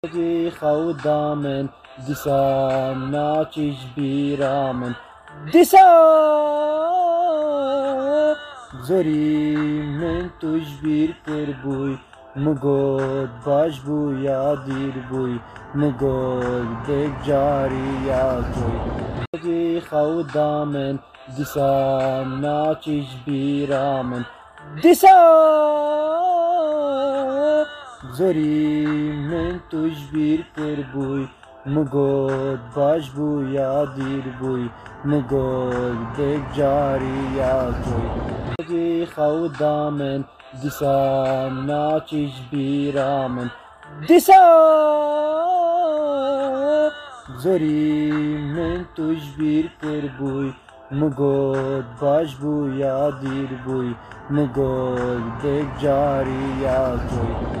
Di xawdamen disa naciş biramen. Disa! Zori men tuj bir kerbuy mugod baş bu yadir buy mugod dek jari ya toy Di xawdamen disa naciş biramen. Disa Zorim tuş bir kerbuy Mugod baş bu ya dirbuy Mugod bek cari ya toy Ki havdamen Disam naçiş bir amen Disam Zorim tuş bir kerbuy Mugod baş bu ya dirbuy Mugod bek cari ya toy